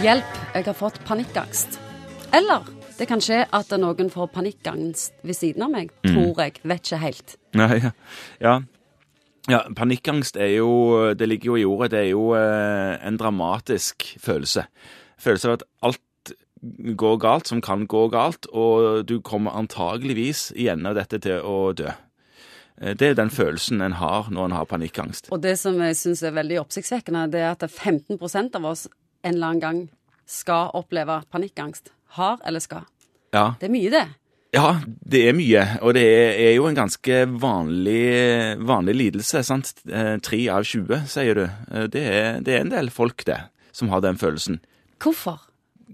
Hjelp, jeg har fått panikkangst. Eller det kan skje at noen får panikkangst ved siden av meg. Tror jeg. Vet ikke helt. Nei, ja. ja. Ja, panikkangst er jo Det ligger jo i ordet. Det er jo eh, en dramatisk følelse. Følelse av at alt går galt som kan gå galt, og du kommer antageligvis gjennom dette til å dø. Eh, Det er den følelsen en har når en har panikkangst. Og det som jeg syns er veldig oppsiktsvekkende, det er at 15% av oss en eller annen gang skal oppleve panikkangst. Har eller skal. Ja, Det er mye, det. Ja, det er mye, og det er, jo en ganske vanlig, vanlig lidelse. sant? Eh, Tre av 20, sier du. Eh, Det er, det er en del folk, det, som har den følelsen. Hvorfor?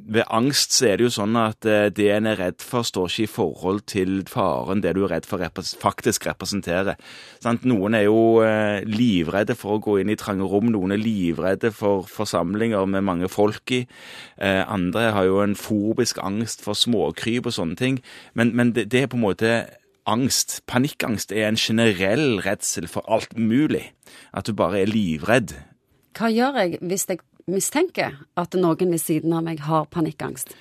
Ved angst så er det jo sånn at eh, det en er redd for, står ikke i forhold til faren det du er redd for faktisk representerer. Sant? Noen er jo eh, livredde for å gå inn i trange rom, noen er livredde for forsamlinger med mange folk i. Eh, andre har jo en fobisk angst for småkryp og sånne ting. Men, men det, er på en måte angst. Panikkangst er en generell redsel for alt mulig. At du bare er livredd. Hva gjør jeg hvis jeg mistenker at noen ved siden av meg har panikkangst?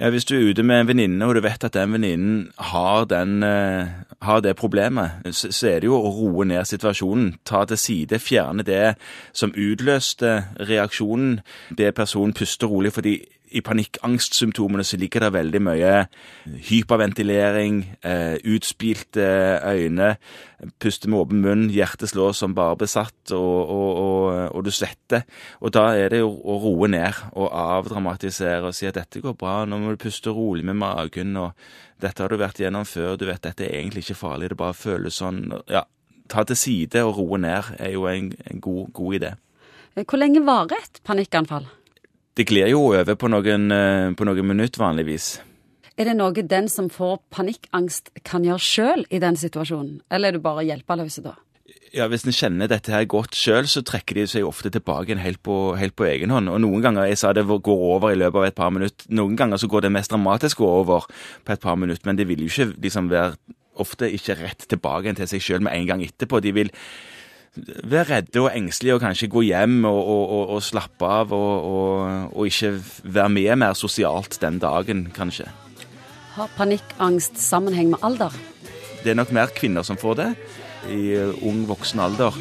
Ja, Hvis du er ute med en venninne, og du vet at den venninnen har, eh, har det problemet, så, så er det jo å roe ned situasjonen. Ta til side, fjerne det som utløste reaksjonen. Det personen puster rolig, fordi i panikkangstsymptomene så ligger det veldig mye hyperventilering, eh, utspilte øyne, puste med åpen munn, hjertet slår som bare besatt, og, og, og, og du svetter. Og da er det jo å roe ned og avdramatisere og si at dette går bra, nå må du puste rolig med magen, og dette har du vært gjennom før, du vet dette er egentlig ikke farlig, det bare føles sånn. Ja, ta til side og roe ned er jo en, en god, god idé. Hvor lenge varer et panikkanfall? Det glir jo over på noen, eh, på noen minutter vanligvis. Er det noe den som får panikkangst kan gjøre sjøl i den situasjonen, eller er du bare hjelpeløs da? Ja, Hvis en kjenner dette her godt sjøl, så trekker de seg ofte tilbake helt på, helt på egen hånd. Og noen ganger jeg sa det går over i løpet av et par minutter. Noen ganger så går det mest dramatisk over på et par minutter, men det vil jo ikke liksom være ofte ikke rett tilbake til seg sjøl med en gang etterpå. De vil være redde og engstelige og kanskje gå hjem og, og, og, og slappe av og, og ikke være med mer sosialt den dagen, kanskje. Har panikkangst sammenheng med alder? Det er nok mer kvinner som får det i ung voksen alder.